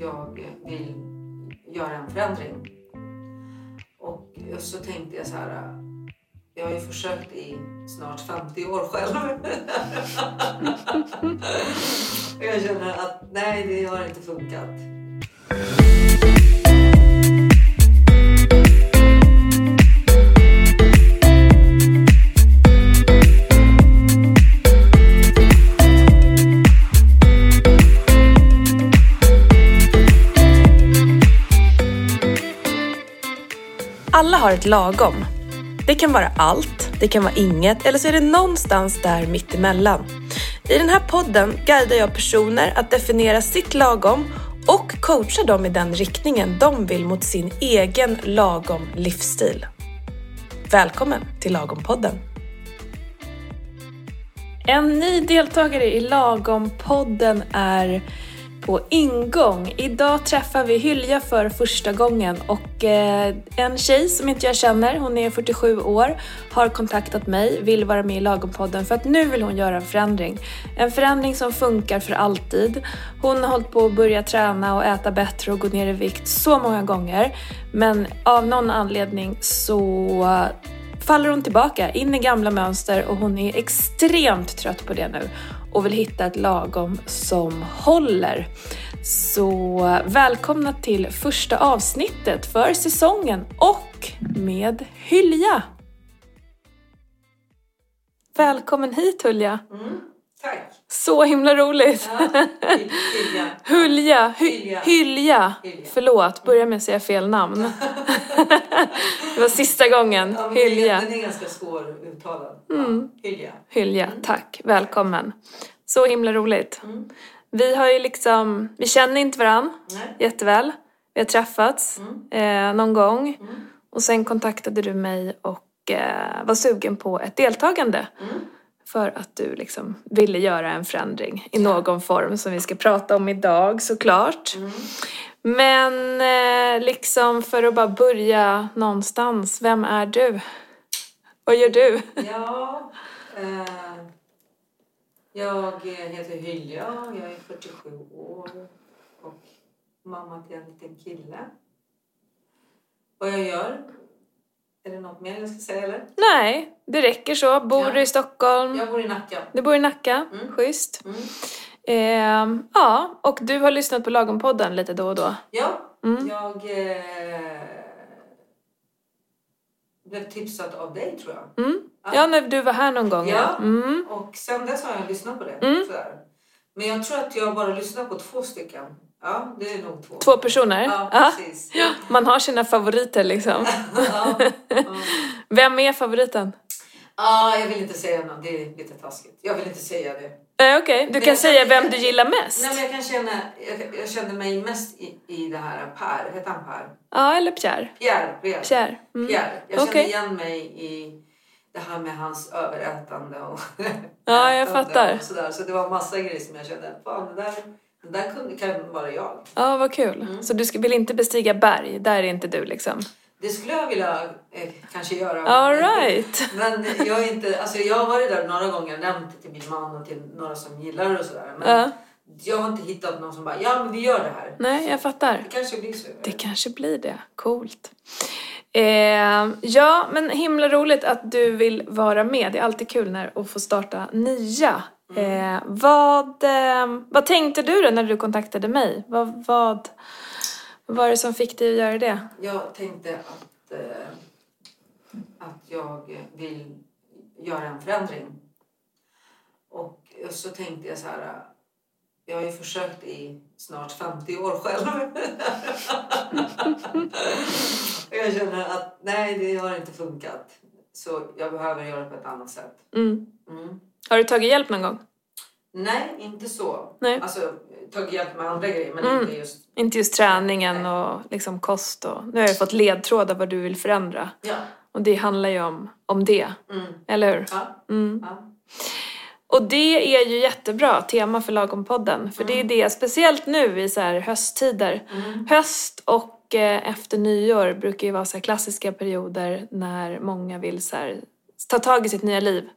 jag vill göra en förändring. Och så tänkte jag så här, jag har ju försökt i snart 50 år själv. jag känner att nej, det har inte funkat. Har ett lagom. Det kan vara allt, det kan vara inget eller så är det någonstans där mittemellan. I den här podden guidar jag personer att definiera sitt lagom och coachar dem i den riktningen de vill mot sin egen lagom livsstil. Välkommen till Lagom-podden! En ny deltagare i Lagom-podden är på ingång. Idag träffar vi Hylja för första gången och eh, en tjej som inte jag känner, hon är 47 år, har kontaktat mig, vill vara med i Lagom-podden för att nu vill hon göra en förändring. En förändring som funkar för alltid. Hon har hållit på att börja träna och äta bättre och gå ner i vikt så många gånger men av någon anledning så faller hon tillbaka in i gamla mönster och hon är extremt trött på det nu och vill hitta ett lagom som håller. Så välkomna till första avsnittet för säsongen och med Hylja! Välkommen hit Hylja! Mm! Så himla roligt! Ja, Hylja. Hulja, hy, Hylja. Hylja. Hylja. Förlåt, börja med att säga fel namn. det var sista gången. Ja, men det är- Hylja. Den är ganska svår uttalad. Mm. Ja, Hylja. Hylja, tack. Välkommen. Så himla roligt. Mm. Vi har ju liksom, vi känner inte varann Nej. jätteväl. Vi har träffats Mm. eh, någon gång Mm. och sen kontaktade du mig och eh, var sugen på ett deltagande Mm. För att du liksom ville göra en förändring i någon form som vi ska prata om idag såklart. Mm. Men eh, liksom för att bara börja någonstans, vem är du? Vad gör du? Ja, eh, jag heter Hylja, jag är 47 år och mamma till en liten kille. Vad jag gör? Är det något mer jag ska säga eller? Nej, det räcker så. Bor Ja. du i Stockholm? Jag bor i Nacka. Du bor i Nacka, Mm. schysst. Mm. Ehm, ja, och du har lyssnat på Lagom-podden lite då och då. Ja, Mm. jag eh, blev tipsad av dig tror jag. Mm. Ja, när du var här någon gång. Ja. Mm. Och sen dess har jag lyssnat på det. Mm. Sådär. Men jag tror att jag bara lyssnat på två stycken. Ja, det är nog två. Två personer? Ja, precis. Ja, Man har sina favoriter liksom. ja, ja. Vem är favoriten? Ah, jag vill inte säga något, det är lite taskigt. Jag vill inte säga det. Eh, Okej, du Men kan säga vem du gillar mest. Nej, men jag kan känna, jag, jag känner mig mest i, i det här Per, heter han Per? Ja, eller Pierre. Pierre, Pierre. Pierre. Mm. Pierre. Jag känner Okej. igen mig i det här med hans överätande och Ja, jag fattar. Och sådär. Så det var massa grejer som jag kände, fan det där, det där kunde, kan vara jag. Ja, vad kul. Mm. Så du vill inte bestiga berg? Där är inte du liksom? Det skulle jag vilja eh, kanske göra. All right. Men jag är inte, alltså jag har varit där några gånger och nämnt det till min man och till några som gillar det och sådär. Men Ja. jag har inte hittat någon som bara, ja men vi gör det här. Nej, jag fattar. Det kanske blir så. Det kanske blir det. Coolt. Eh, ja, men himla roligt att du vill vara med. Det är alltid kul när att få starta nya. Eh, vad, eh, vad tänkte du då när du kontaktade mig? Vad, vad, var det som fick dig att göra det? Jag tänkte att, eh, att jag vill göra en förändring. Och så tänkte jag så här, jag har ju försökt i snart 50 år själv. jag känner att nej, det har inte funkat. Så jag behöver göra det på ett annat sätt. Mm. Mm. Har du tagit hjälp någon gång? Nej, inte så. Nej. Alltså, tagit hjälp med andra grejer, men Mm. inte just... Inte just träningen och liksom kost och... Nu har jag fått ledtrådar vad du vill förändra. Ja. Och det handlar ju om, om det, Mm. eller hur? Ja. Mm. ja. Och det är ju jättebra tema för Lagom-podden. För det är det, speciellt nu i så här hösttider. Mm. Höst och eh, efter nyår brukar ju vara så här klassiska perioder när många vill så här, ta tag i sitt nya liv.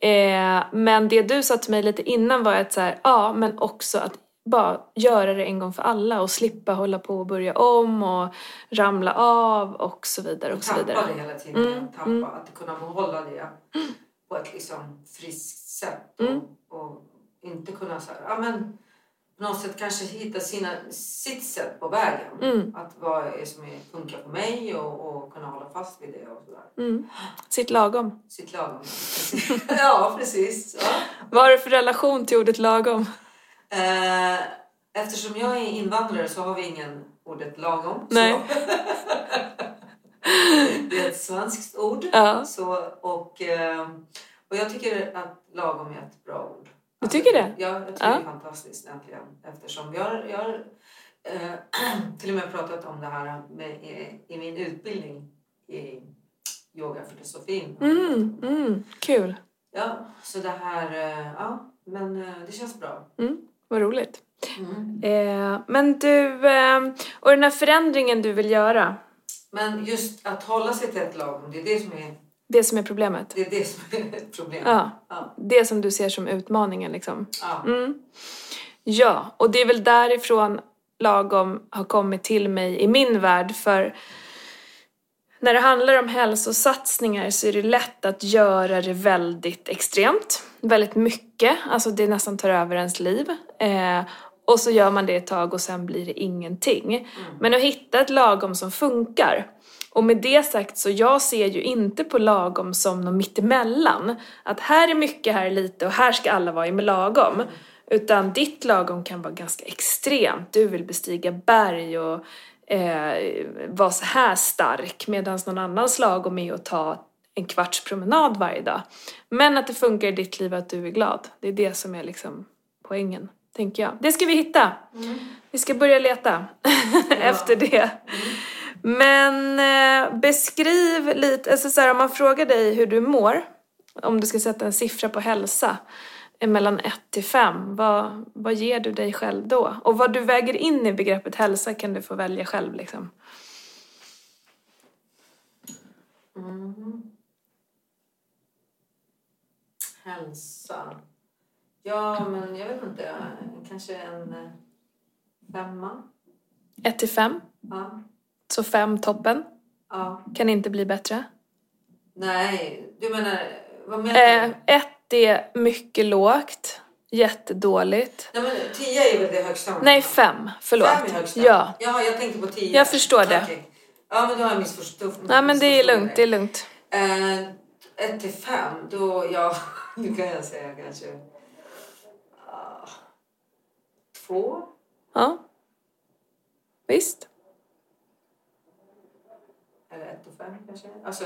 Eh, men det du sa till mig lite innan var att så här, ja, men också att bara göra det en gång för alla och slippa hålla på och börja om och ramla av och så vidare och så tappa vidare. det hela tiden. Mm, Tappa, mm. Att kunna behålla det på ett liksom friskt sätt. Mm. Och, och inte kunna så här, ja men på något sätt kanske hitta sina, sitt sätt på vägen. Mm. Att vad är som är, funkar för mig och, och kunna hålla fast vid det och sådär. Mm. Sitt lagom. Sitt lagom. ja, precis. Ja. Vad har du för relation till ordet lagom? Eh, eftersom jag är invandrare så har vi ingen ordet lagom. Nej. Det är ett svenskt ord. Ja. Så, och, eh, och jag tycker att lagom är ett bra ord. Du tycker det? Ja, jag tycker Ja. det är fantastiskt egentligen. Eftersom jag, jag eh, till och med pratat om det här med, i, i min utbildning i yogafilosofin. Mm, mm, kul. Ja, så det här, eh, ja, men eh, det känns bra. Mm, vad roligt. Mm. Eh, men du, eh, och den här förändringen du vill göra, Men just att hålla sig till ett lagom, det är det som är, det som är problemet. det är, det som är ett problem. Ja, Ja. det som du ser som utmaningen liksom. Ja. Mm. Ja, och det är väl därifrån lagom har kommit till mig i min värld för när det handlar om hälsosatsningar så är det lätt att göra det väldigt extremt. Väldigt mycket, alltså det nästan tar över ens liv. Eh, och så gör man det ett tag och sen blir det ingenting. Men att hitta ett lagom som funkar. Och med det sagt så jag ser ju inte på lagom som något mittemellan. Att här är mycket, här är lite och här ska alla vara i med lagom. Utan ditt lagom kan vara ganska extremt. Du vill bestiga berg och eh, vara så här stark medan någon annans lagom är att ta en kvarts promenad varje dag. Men att det funkar i ditt liv att du är glad. Det är det som är liksom poängen, tänker jag. Det ska vi hitta. Vi ska börja leta efter det. Men eh, beskriv lite, alltså så här, om man frågar dig hur du mår, om du ska sätta en siffra på hälsa, eh, mellan 1 till 5, vad, vad ger du dig själv då? Och vad du väger in i begreppet hälsa kan du få välja själv liksom. Mm. Hälsa. Ja, men jag vet inte. Kanske en eh, femma. 1 till 5, Ja. Så 5 toppen, ja. kan inte bli bättre. Nej, du menar... Vad menar Eh, du? 1 är mycket lågt, jättedåligt. Nej, men tio är väl det högsta? Nej, 5, förlåt. Fem är högsta? Ja. Jaha, jag tänkte på tio. Jag förstår det. Ja, men då har jag missförstått. Nej men det är lugnt, det är lugnt. Eh, ett till fem, då, ja, nu kan jag säga kanske ah, två. Ja. Visst. Eller ett och fem kanske. Alltså,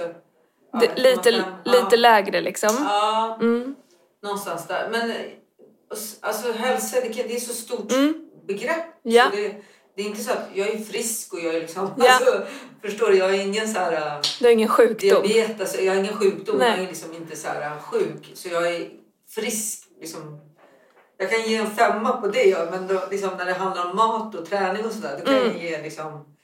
ja, Det, 1,5. lite, Ja. lite lägre liksom. Ja, Mm. någonstans där. Men alltså hälsa, det, kan, det är så stort Mm. begrepp. Ja. Så det, det är inte så att jag är frisk och jag är liksom... Ja. Alltså, förstår du? Jag är ingen så här... eh, Du har ingen sjukdom. Diabetes, jag har ingen sjukdom, Nej. jag är liksom inte så här sjuk. Så jag är frisk. Liksom. Jag kan ge en femma på det, men då, liksom, när det handlar om mat och träning och sådär, då kan Mm. jag ge liksom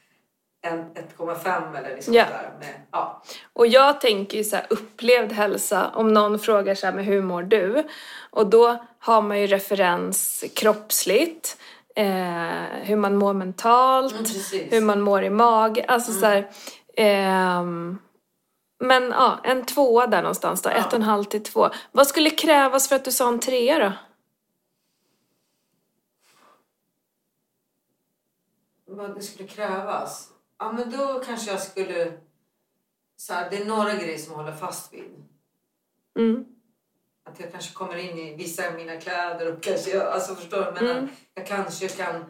1,5 eller liksom Ja. sådär. Med, ja. Och jag tänker ju så här upplevd hälsa, om någon frågar så här, men hur mår du? Och då har man ju referens kroppsligt, eh, hur man mår mentalt, Mm, hur man mår i mag, alltså så här, ehm, men ja, en tvåa där någonstans då, Ja. ett och en halv till två. Vad skulle krävas för att du sa en trea då? Vad det skulle krävas? Ja, men då kanske jag skulle... Så här, det är några grejer som jag håller fast vid. Mm. Att jag kanske kommer in i vissa av mina kläder och kanske, jag, alltså förstår du? Men Mm. att jag kanske kan...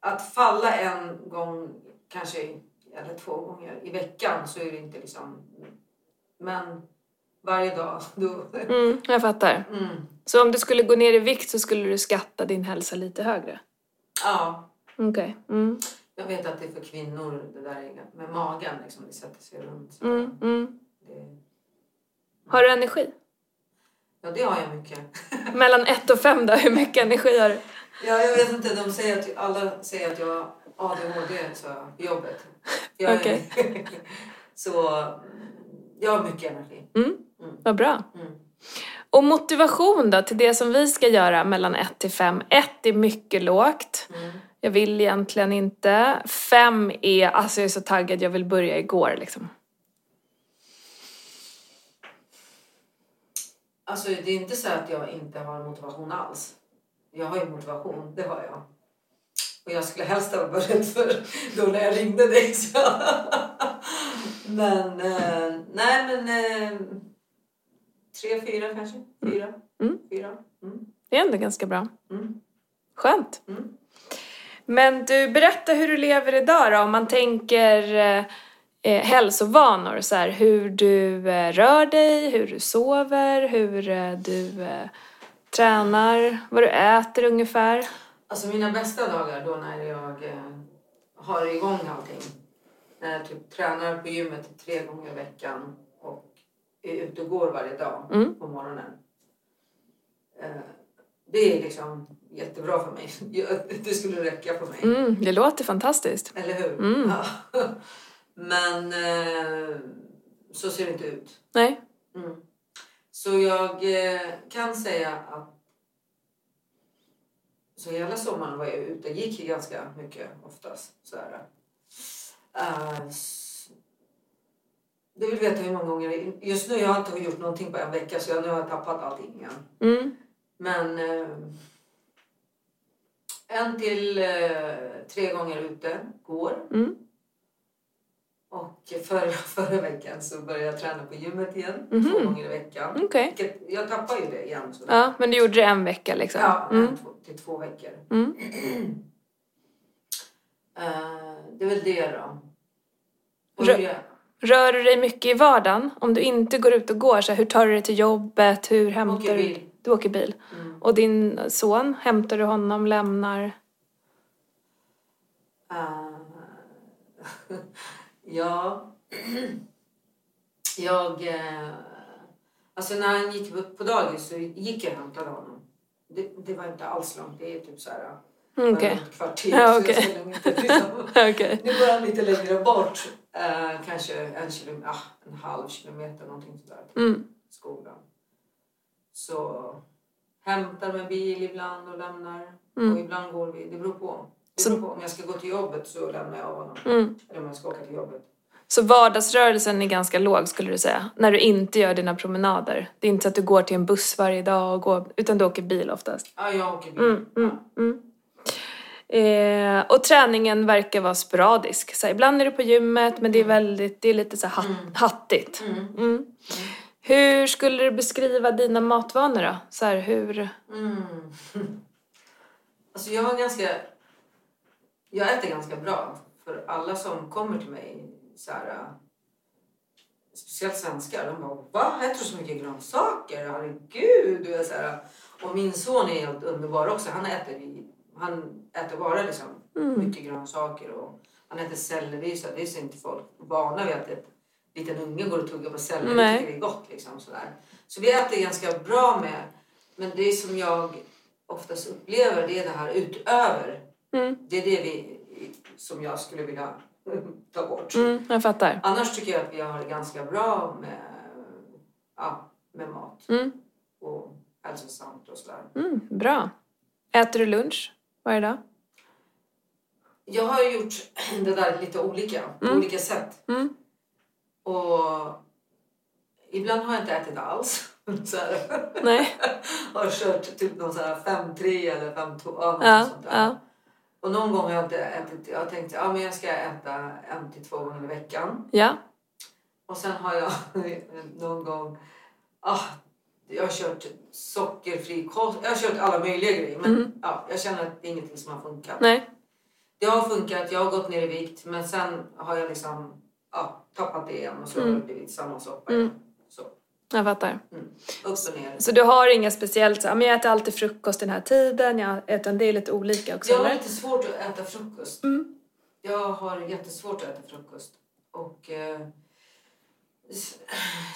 Att falla en gång, kanske, eller två gånger i veckan så är det inte liksom... Men varje dag, då... Mm, jag fattar. Mm. Så om du skulle gå ner i vikt så skulle du skatta din hälsa lite högre? Ja, Okej. Mm. Jag vet att det är för kvinnor, det där med magen, liksom, det sätter sig runt. Mm, mm. Det, Har du energi? ja, det har jag mycket. Mellan ett och fem då, hur mycket energi har du? Ja, jag vet inte, de säger att, alla säger att jag har ADHD så, jobbet. Jag är- Okej. så jag har mycket energi. Mm. Vad bra. Mm. Och motivation då till det som vi ska göra mellan 1 till 5. 1 är mycket lågt. Jag vill egentligen inte. 5 är, alltså jag är så taggad, jag vill börja igår liksom. Alltså det är inte så att jag inte har motivation alls. Jag har ju motivation, det har jag. Och jag skulle helst ha börjat för då när jag ringde dig. Så. Men eh, nej men eh, tre, fyra kanske. Fyra. Mm. fyra. Mm. Det är ändå ganska bra. Mm. Skönt. Mm. Men du, berätta hur du lever idag då, om man tänker eh, eh, hälsovanor, så här, hur du eh, rör dig, hur du sover, hur eh, du eh, tränar, vad du äter ungefär. Alltså mina bästa dagar då när jag eh, har igång allting. När jag typ tränar på gymmet tre gånger i veckan och är ute och går varje dag Mm. på morgonen. Det är liksom jättebra för mig. Jag- Det skulle räcka för mig. Mm, det låter fantastiskt. Eller hur? Mm. Ja. Men eh, så ser det inte ut. Nej. Mm. Så jag eh, kan säga att så hela sommaren var jag ute. Jag gick ju ganska mycket oftast. Så här. Eh, du vill veta hur många gånger... Just nu jag har inte gjort någonting på en vecka så jag, nu har jag tappat allting igen. Mm. Men eh, en till eh, tre gånger ute går. Mm. Och förra, förra veckan så började jag träna på gymmet igen. Mhm. Två gånger i veckan. Vilket, jag tappar ju det igen. Så Ja, men du gjorde det en vecka liksom? ja Mm. en, två, till två veckor. Mm. Eh, det är väl det då. Och Rö- det, Rör du dig mycket i vardagen? Om du inte går ut och går, så här, hur tar du dig till jobbet? Hur hämtar du... Du åker bil. Mm. Och din son, hämtar du honom, lämnar? Eh, ja. jag... eh, alltså när han gick upp på dagis så gick jag och hämtade honom. Det, det var inte alls långt. Det är typ så här... Mm, bara Okej. kvarter. Ja, så jag inte liksom, Okej. Nu går han lite längre bort. Eh, kanske en, kilometer, ah, en halv kilometer någonting sådär Mm. skolan. Så hämtar med bil ibland och lämnar. Mm. Och ibland går vi. Det beror på. Det beror på. Om jag ska gå till jobbet så lämnar jag av honom. Mm. Eller om jag ska åka till jobbet. Så vardagsrörelsen är ganska låg skulle du säga? När du inte gör dina promenader? Det är inte så att du går till en buss varje dag och går, utan du åker bil oftast? Ja, jag åker bil. Mm, mm, mm. Eh, och träningen verkar vara sporadisk. Så ibland är du på gymmet men det är, väldigt, det är lite så Mm. hattigt. Mm. Mm. Hur skulle du beskriva dina matvanor då? Så här, hur... Mm. Alltså jag har ganska... Jag äter ganska bra. För alla som kommer till mig, så här, äh, speciellt svenskar, de bara Va? Äter du så mycket grönsaker? Herregud! Du är så här, och min son är helt underbar också. Han äter, han äter bara liksom mycket grönsaker. Och han äter selleri. Så det är så inte folk vana vid att ett liten unge går och tuggar på selleri. Nej. tycker det är gott. Liksom, sådär. Så vi äter ganska bra med. Men det som jag oftast upplever det är det här utöver. Mm, Det är det vi, som jag skulle vilja ta bort. mm, jag fattar. Annars tycker jag att vi har det ganska bra med, ja, med mat Mm, och hälsosamt och sådär. mm, bra. Äter du lunch varje dag? Jag har gjort det där lite olika, på Mm. olika sätt. Och ibland har jag inte ätit alls. Så här, nej. har kört typ någon så här 5-3 eller 5-2. Ja, Ja, något sånt där. ja. Och någon gång har jag inte ätit. Jag har tänkt ja, men jag ska äta en till två gånger i veckan. Ja. Och sen har jag någon gång... Ah, jag har kört sockerfri kost. Jag har kört alla möjliga grejer. Men Mm. ja, jag känner att det är ingenting som har funkat. Nej. Det har funkat. Jag har gått ner i vikt. Men sen har jag liksom ja, tappat det igen. Och så har det blivit samma soppa Mm. igen. Så, Jag fattar. mm. Upp och ner. Så du har inga speciellt så men jag äter alltid frukost den här tiden, jag, utan det är lite olika också Jag har lite svårt att äta frukost. Mm. Jag har jättesvårt att äta frukost. Och eh,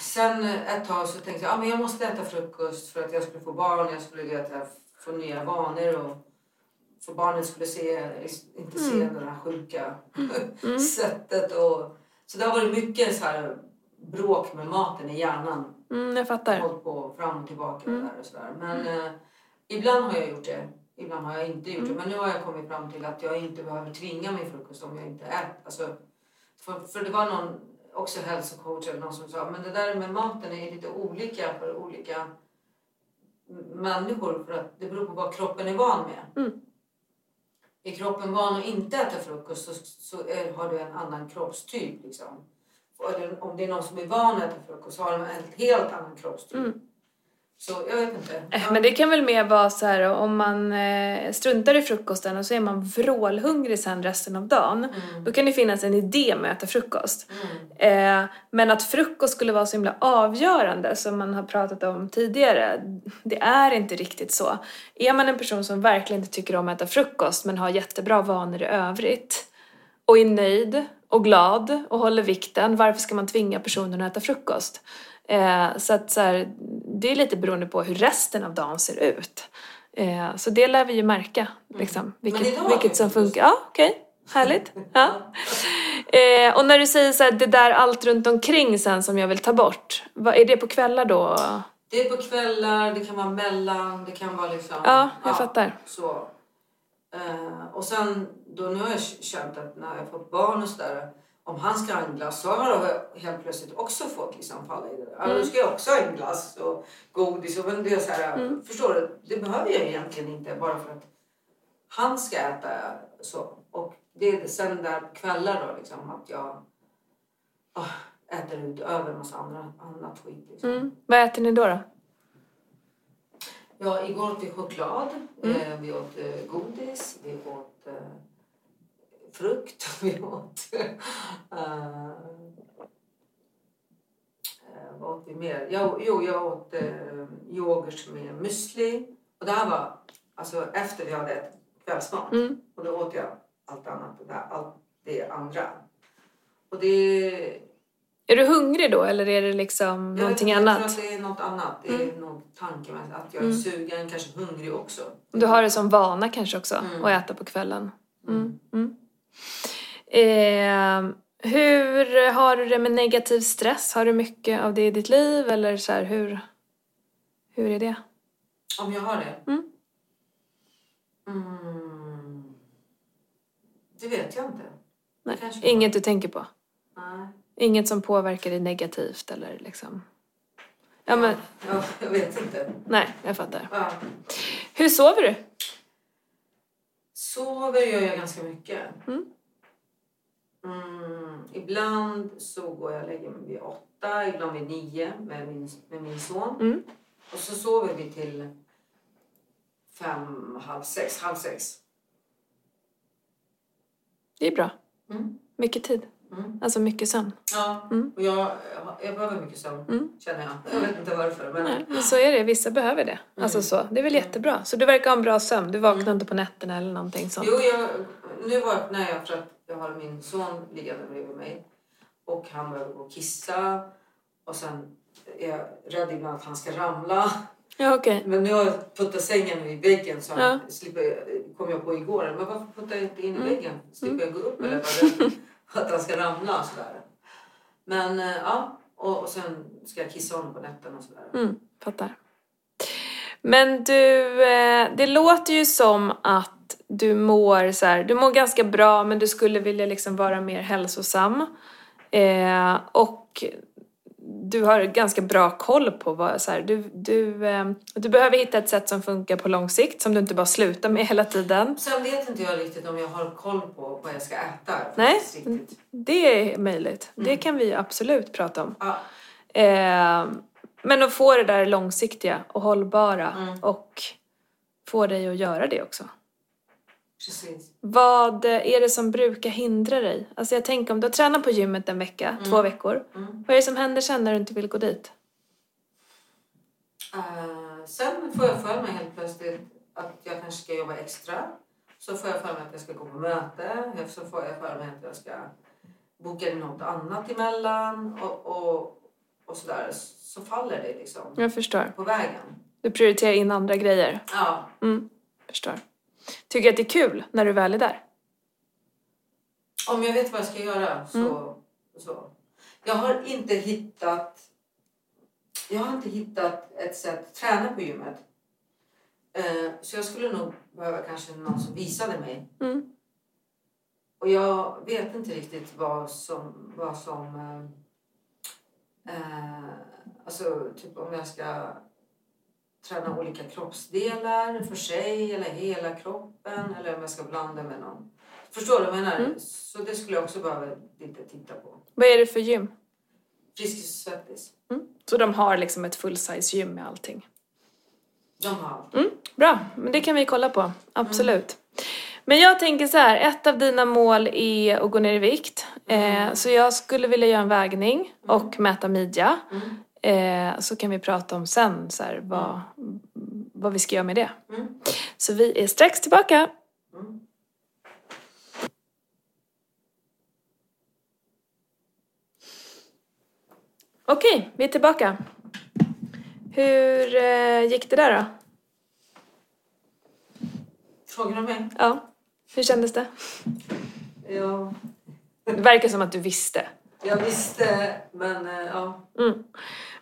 sen ett tag så tänkte jag att ah, men jag måste äta frukost för att jag skulle få barn. Jag skulle veta, få nya vanor och för barnen skulle se, inte se Mm. det här sjuka sättet. Och, så det har varit mycket så här bråk med maten i hjärnan Mm, jag fattar. hållit på fram och tillbaka Mm. där och sådär. Men eh, ibland har jag gjort det. Ibland har jag inte gjort Mm. det. Men nu har jag kommit fram till att jag inte behöver tvinga mig frukost om jag inte äter. Alltså, för, för det var någon, också hälsocoach eller någon som sa men det där med maten är lite olika för olika människor för att det beror på vad kroppen är van med. Är kroppen van att inte äta frukost så, så är, har du en annan kroppstyp. Liksom. Om det är någon som är van att äta frukost så har de en helt annan kroppstyp. Mm. Så jag vet inte. Eh, Men det kan väl mer vara så här om man eh, struntar i frukosten och så är man vrålhungrig sen resten av dagen. Mm. Då kan det finnas en idé med att äta frukost. Mm. Eh, men att frukost skulle vara så himla avgörande som man har pratat om tidigare, det är inte riktigt så. Är man en person som verkligen inte tycker om att äta frukost men har jättebra vanor i övrigt och är nöjd och glad och håller vikten, varför ska man tvinga personen att äta frukost? Eh, så att så här, det är lite beroende på hur resten av dagen ser ut. Eh, så det lär vi ju märka, liksom, Men vilket, vilket vi som funkar. Ja, okej. Härligt. Ja. Eh, och när du säger så här, det där allt runt omkring sen som jag vill ta bort, vad, är det på kvällar då? Det är på kvällar, det kan vara mellan, det kan vara liksom... Ja, jag fattar. Så. Eh, och sen, då nu har jag känt att när jag fått barn och sådär, om han ska ha en glass så har jag helt plötsligt också fått liksom falla i det Mm. då ska jag också ha en glass och godis. Och, men det är så här, Mm. Förstår du? Det behöver jag egentligen inte bara för att han ska äta så. Och det är sen där på kvällar då liksom att jag ah, äter ut över en massa andra, annat skit. Liksom. Mm. Vad äter ni då? då? Ja, igår åt vi choklad, Mm. eh, vi åt eh, godis, vi åt eh, frukt, vi åt... eh, vad åt vi mer? Jo, jo jag åt eh, yoghurt med müsli. Och det här var alltså efter vi hade ätit kvällsmat. Mm. Och då åt jag allt annat, det där, allt det andra. Och det... Är du hungrig då eller är det liksom jag någonting annat? Jag tror att det är något annat. Det är någon tanke med att jag är Mm. sugen, kanske hungrig också. Du har det som vana kanske också Mm. att äta på kvällen? Mm. Eh, hur har du det med negativ stress? Har du mycket av det i ditt liv eller så här, hur, hur är det? Om jag har det? Mm. Mm. Det vet jag inte. Nej, Kanske inget du tänker på? Nej. Inget som påverkar dig negativt eller liksom? Ja men, Ja, jag vet inte. nej, jag fattar. Ja. Hur sover du? Sover gör jag ganska mycket. Mm. Mm, ibland så går jag och lägger mig vid åtta, ibland vid nio med min, med min son. Mm. Och så sover vi till fem, halv sex, halv sex. Det är bra. Mm. Mycket tid. Mm. Alltså mycket sömn. Ja, Mm. och jag, jag behöver mycket sömn Mm. känner jag. Jag vet inte varför. Men... Nej, men så är det. Vissa behöver det. Alltså så. Det är väl jättebra. Så du verkar ha en bra sömn. Du vaknar inte på nätterna eller någonting sånt. Jo, jag, nu vaknar jag för att jag har min son liggande bredvid mig. Och han behöver gå och kissa. Och sen är jag rädd ibland att han ska ramla. Ja, okej. Men nu har jag puttat sängen i väggen så Ja. slipper, kom jag på igår. Men varför puttar jag inte in i Mm. väggen? Slipper jag gå upp eller vad det, att han ska ramla och sådär. Men eh, ja, och, och sen ska jag kissa honom på nätterna och sådär. Mm, fattar. Men du, eh, det låter ju som att du mår så här, du mår ganska bra men du skulle vilja liksom vara mer hälsosam. Eh, och du har ganska bra koll på vad, så här, du, du, eh, du behöver hitta ett sätt som funkar på lång sikt som du inte bara slutar med hela tiden. Sen vet inte jag riktigt om jag har koll på vad jag ska äta. Nej. Det är möjligt. Det kan vi absolut prata om. Ja, Eh, men att få det där långsiktiga och hållbara Mm. och få dig att göra det också. Precis. Vad är det som brukar hindra dig? Alltså jag tänker om du har tränat på gymmet en vecka, två veckor. Mm. Vad är det som händer sen när du inte vill gå dit? Eh, sen får jag för mig helt plötsligt att jag kanske ska jobba extra. Så får jag för mig att jag ska gå på möte. Så får jag för mig att jag ska boka in något annat emellan. Och, och, och sådär. Så faller det liksom Jag förstår. på vägen. Du prioriterar in andra grejer. Ja, Mm, förstår. Tycker att det är kul när du väl är där? om jag vet vad jag ska göra så... så. Jag har inte hittat... jag har inte hittat ett sätt att träna på gymmet. Eh, så jag skulle nog behöva kanske någon som visade mig. Mm. Och jag vet inte riktigt vad som... Vad som eh, eh, alltså, typ om jag ska träna olika kroppsdelar för sig eller hela kroppen eller om jag ska blanda med någon. Förstår du vad jag menar? Mm. Så det skulle jag också behöva lite titta på. Vad är det för gym? Friskis och Svettis. Mm. Så de har liksom ett full-size gym med allting? De har allt. Mm. Bra, men det kan vi kolla på. Absolut. Men jag tänker så här, ett av dina mål är att gå ner i vikt. Eh, så jag skulle vilja göra en vägning och mäta midja. Mm. Eh, så kan vi prata om sen så här, vad, vad vi ska göra med det. Mm. Så vi är strax tillbaka. Mm. Okej, vi är tillbaka. Hur eh, gick det där då? Frågar du mig? Ja, hur kändes det? Ja, Det verkar som att du visste. Jag visste, men eh, ja. Mm.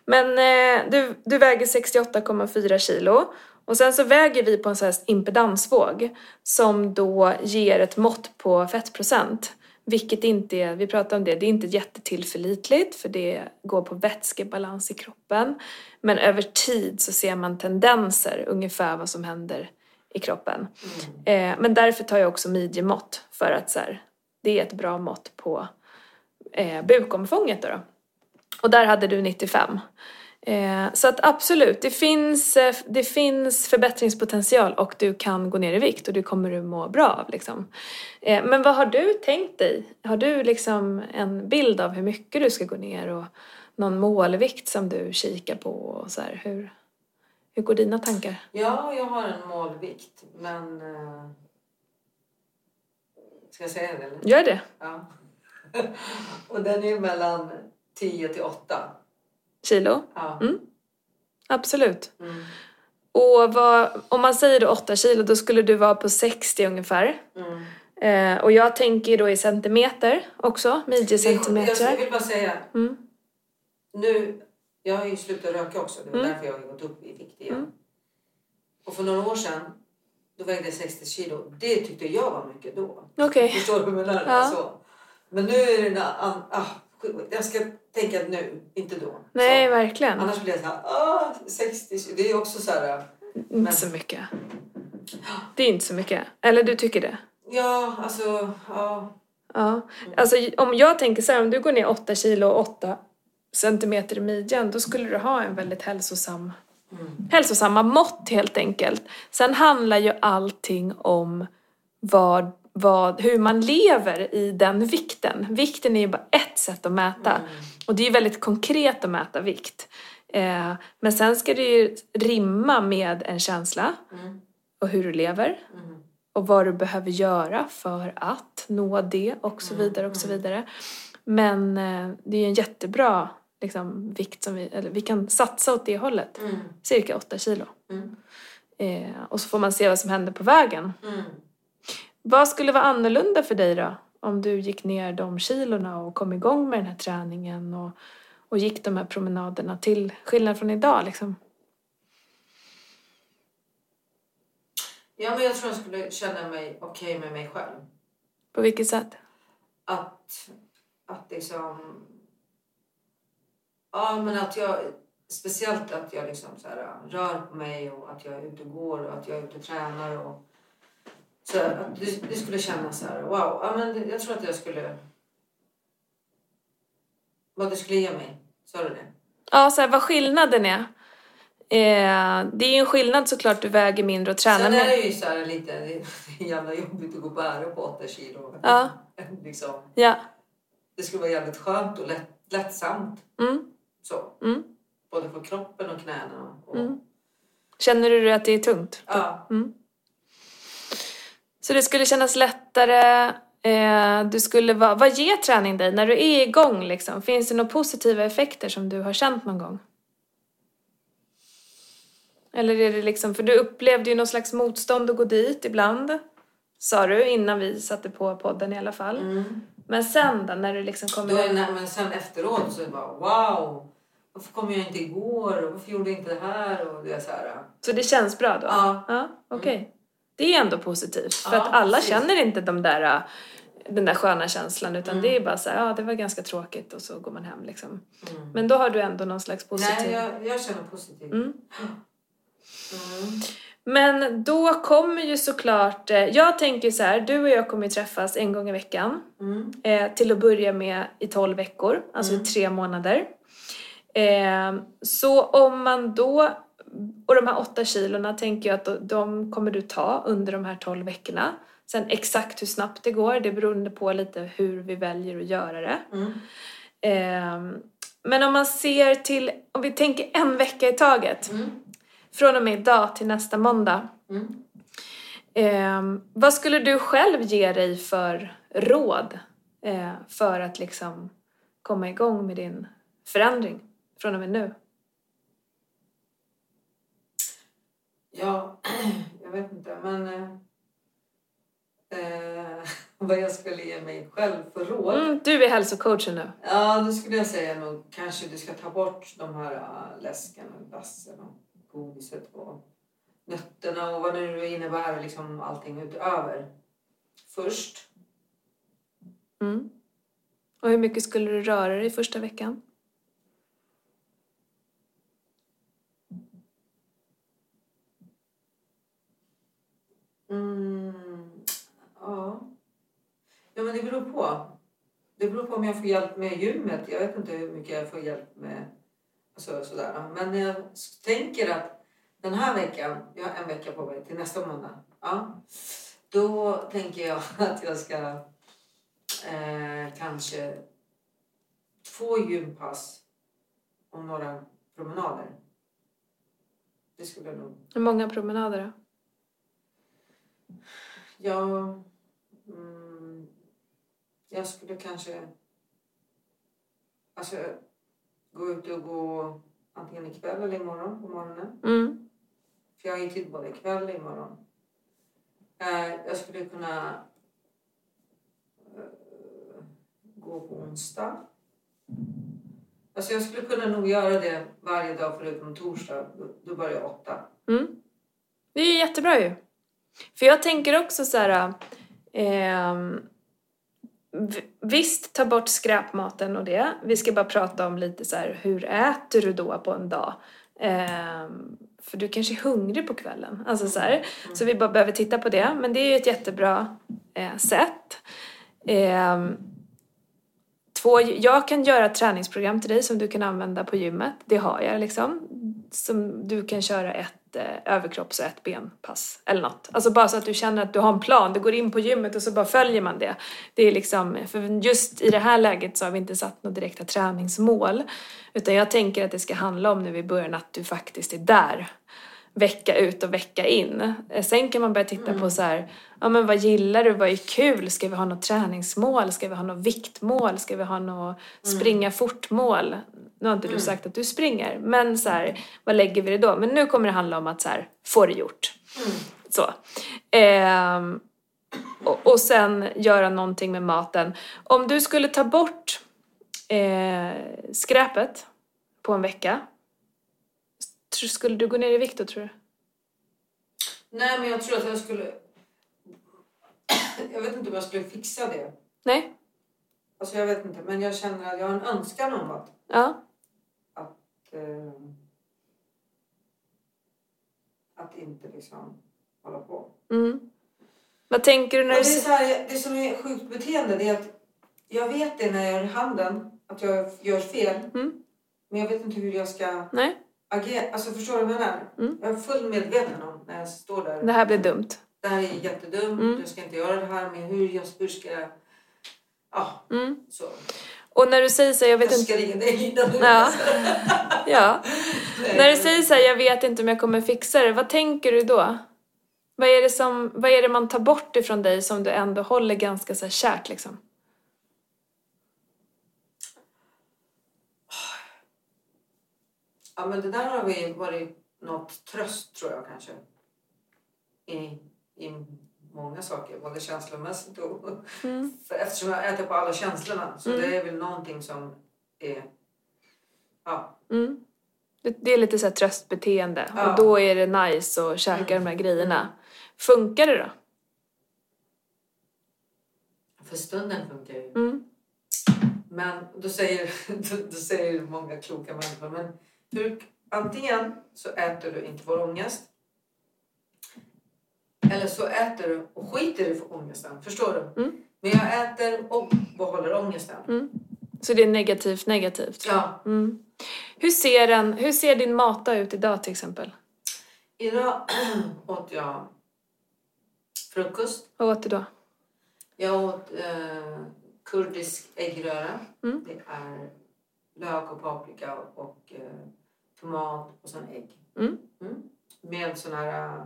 Men eh, du, du väger 68,4 kilo och sen så väger vi på en sån här impedansvåg som då ger ett mått på fettprocent. Vilket inte är, vi pratade om det, det är inte jättetillförlitligt för det går på vätskebalans i kroppen. Men över tid så ser man tendenser, ungefär vad som händer i kroppen. Eh, men därför tar jag också midjemått för att så här, det är ett bra mått på eh, bukomfånget då. då. Och där hade du 95. Eh, så att absolut, det finns, eh, det finns förbättringspotential och du kan gå ner i vikt och det kommer du må bra av. Liksom. Eh, men vad har du tänkt dig? Har du liksom en bild av hur mycket du ska gå ner och någon målvikt som du kikar på? Och så här, hur, hur går dina tankar? ja, jag har en målvikt, men... Eh, ska jag säga det? Eller? Gör det. Ja. Och den är mellan 10 till 8. Kilo? Ja. Mm. Absolut. Mm. Och vad, om man säger då 8 kilo, då skulle du vara på 60 ungefär. Mm. Eh, och jag tänker då i centimeter också, är- Jag midjecentimeter. vill bara säga, Mm. nu, jag har ju slutat röka också. Det var Mm. därför jag har gått upp i vikt igen. Mm. Och för några år sedan, då vägde jag 60 kilo. Det tyckte jag var mycket då. Okej. Förstår du vad jag menar? Ja. Så. Men nu är det... en Ah, jag ska tänka nu, inte då. Nej, Så. verkligen. Annars blir jag så här, ah, 60 kilo. Det är också så här... Inte så mycket. Det är inte så mycket. Eller du tycker det? Ja, alltså... Ja. Ja. Alltså om jag tänker så här, om du går ner 8 kilo och 8 centimeter i midjan, då skulle du ha en väldigt hälsosam, Mm. hälsosamma mått helt enkelt. Sen handlar ju allting om vad, vad, hur man lever i den vikten. Vikten är ju bara ett sätt att mäta. Mm. Och det är ju väldigt konkret att mäta vikt. Eh, men sen ska det ju rimma med en känsla Mm. och hur du lever Mm. och vad du behöver göra för att nå det och så vidare och så vidare. Men eh, det är ju en jättebra liksom, vikt som vi, eller vi kan satsa åt det hållet. Mm. Cirka 8 kilo. Mm. Eh, och så får man se vad som händer på vägen. Vad skulle vara annorlunda för dig då? Om du gick ner de kilorna och kom igång med den här träningen och, och gick de här promenaderna till skillnad från idag liksom? Ja, men jag tror jag skulle känna mig okej med mig själv. På vilket sätt? Att, att liksom... Ja, men att jag... Speciellt att jag liksom så här, rör på mig och att jag är ute och går och att jag är ute och tränar. Och, så att det, det skulle kännas så här, wow. Ja, men jag tror att jag skulle... Vad det skulle ge mig. Sa du det? Ja, så här, vad skillnaden är. Eh, det är ju en skillnad såklart, du väger mindre och tränar Sen är mer. det ju så här lite... Det är jävla jobbigt att gå och bära på 8 kilo. Ja. liksom, Ja. det skulle vara jävligt skönt och lätt, lättsamt. Mm. Så. Mm. Både för kroppen och knäna. Och, Mm. Känner du att det är tungt? Ja. Mm. Så det skulle kännas lättare, eh, du skulle vara, vad ger träning dig när du är igång liksom? Finns det några positiva effekter som du har känt någon gång? Eller är det liksom, för du upplevde ju någon slags motstånd att gå dit ibland, sa du innan vi satte på podden i alla fall. Mm. Men sen då, när du liksom kommer Då när, men sen efteråt så är det bara wow! varför kom jag inte igår? Varför gjorde jag inte det här? Och det är så här. Så det känns bra då? Ja. Ja, okej. Det är ändå positivt. För Ja, att alla precis. känner inte de där, äh, den där sköna känslan utan Mm. det är bara så här, ja det var ganska tråkigt och så går man hem liksom. Mm. Men då har du ändå någon slags positiv... Nej, jag, jag känner positivt. Mm. Mm. Men då kommer ju såklart, eh, jag tänker så här, du och jag kommer ju träffas en gång i veckan. Mm. Eh, till att börja med i 12 veckor, alltså Mm. i tre månader. Eh, så om man då, och de här åtta kilorna tänker jag att de, kommer du ta under de här 12 veckorna. Sen exakt hur snabbt det går, det beror på lite hur vi väljer att göra det. Mm. Eh, men om man ser till, om vi tänker en vecka i taget, Mm. från och med idag till nästa måndag. Mm. Eh, vad skulle du själv ge dig för råd eh, för att liksom komma igång med din förändring från och med nu? Ja, jag vet inte. Men eh, vad jag skulle ge mig själv för råd. Mm, du är hälsocoachen nu. Ja, då skulle jag säga nog kanske du ska ta bort de här uh, läsken och glassen och godiset och nötterna och vad det nu innebär, liksom allting utöver. Först. Mm. Och hur mycket skulle du röra dig första veckan? Mm, ja. ja, men det beror på. Det beror på om jag får hjälp med gymmet. Jag vet inte hur mycket jag får hjälp med. Alltså, sådär. Men eh, jag tänker att den här veckan, jag har en vecka på mig till nästa måndag. Ja, då tänker jag att jag ska eh, kanske två gympass och några promenader. Det skulle jag nog Hur många promenader då? Ja, mm, jag skulle kanske alltså, gå ut och gå antingen ikväll eller imorgon på morgonen. Mm. För jag har ju tid både ikväll och imorgon. Eh, jag skulle kunna eh, gå på onsdag. Alltså jag skulle kunna nog göra det varje dag förutom torsdag. Då börjar jag åtta. Mm. Det är jättebra ju. För jag tänker också så här... v- visst, ta bort skräpmaten och det. Vi ska bara prata om lite så här, hur äter du då på en dag? Ehm, för du kanske är hungrig på kvällen. Alltså så här. Så vi bara behöver titta på det. Men det är ju ett jättebra eh, sätt. Ehm, Två, jag kan göra ett träningsprogram till dig som du kan använda på gymmet. Det har jag liksom. Som du kan köra ett eh, överkropps och ett benpass eller något. Alltså bara så att du känner att du har en plan. Du går in på gymmet och så bara följer man det. Det är liksom, för just i det här läget så har vi inte satt några direkta träningsmål. Utan jag tänker att det ska handla om nu i början att du faktiskt är där vecka ut och vecka in. Eh, Sen kan man börja titta på så här, ja men vad gillar du, vad är kul, ska vi ha något träningsmål, ska vi ha något viktmål, ska vi ha något springa fort-mål? Nu har inte du sagt att du springer, men så här, vad lägger vi det då? Men nu kommer det handla om att så här, få det gjort. Så. Ehm, och, och sen göra någonting med maten. Om du skulle ta bort eh, skräpet på en vecka, skulle du gå ner i vikt då tror du? Nej, men jag tror att jag skulle... Jag vet inte om jag skulle fixa det. Nej? Alltså jag vet inte, men jag känner att jag har en önskan om att... Ja. Eh, att inte liksom hålla på. Mm. Vad tänker du när Och det, är så här, det som är sjukt beteende det är att jag vet det när jag gör handen, att jag gör fel. Mm. Men jag vet inte hur jag ska Nej, agera. Alltså förstår du vad jag menar? Mm. Jag är fullt medveten om när jag står där. det här blir dumt. Det här är jättedumt, Mm. jag ska inte göra det här. Men hur, jag, hur ska jag... Ja, Mm. så. Och när du säger så här, jag vet Jag inte... ska ringa dig innan du Ja. Ja. När du säger så här, jag vet inte om jag kommer fixa det, vad tänker du då? Vad är det, som, vad är det man tar bort ifrån dig som du ändå håller ganska så här kärt liksom? Ja, men det där har vi varit något tröst tror jag kanske. I, i många saker, både känslomässigt och... Mm. Eftersom jag äter på alla känslorna så Mm. det är väl någonting som är... Ja. Mm. Det, det är lite så här tröstbeteende Ja. och då är det nice att käka Mm. de här grejerna. Funkar det då? För stunden funkar ju. Mm. Men då säger, då, då säger många kloka människor, men hur, antingen så äter du inte får ångest. Eller så äter du och skiter i för ångesten. Förstår du? Mm. Men jag äter och behåller ångesten. Så det är negativt, negativt? Ja. Mm. Hur, ser en, hur ser din matdag ut idag till exempel? Idag åt jag frukost. Vad åt du då? Jag åt eh, kurdisk äggröra. Mm. Det är lök och paprika och eh, tomat och sen ägg. Mm. Med sån här,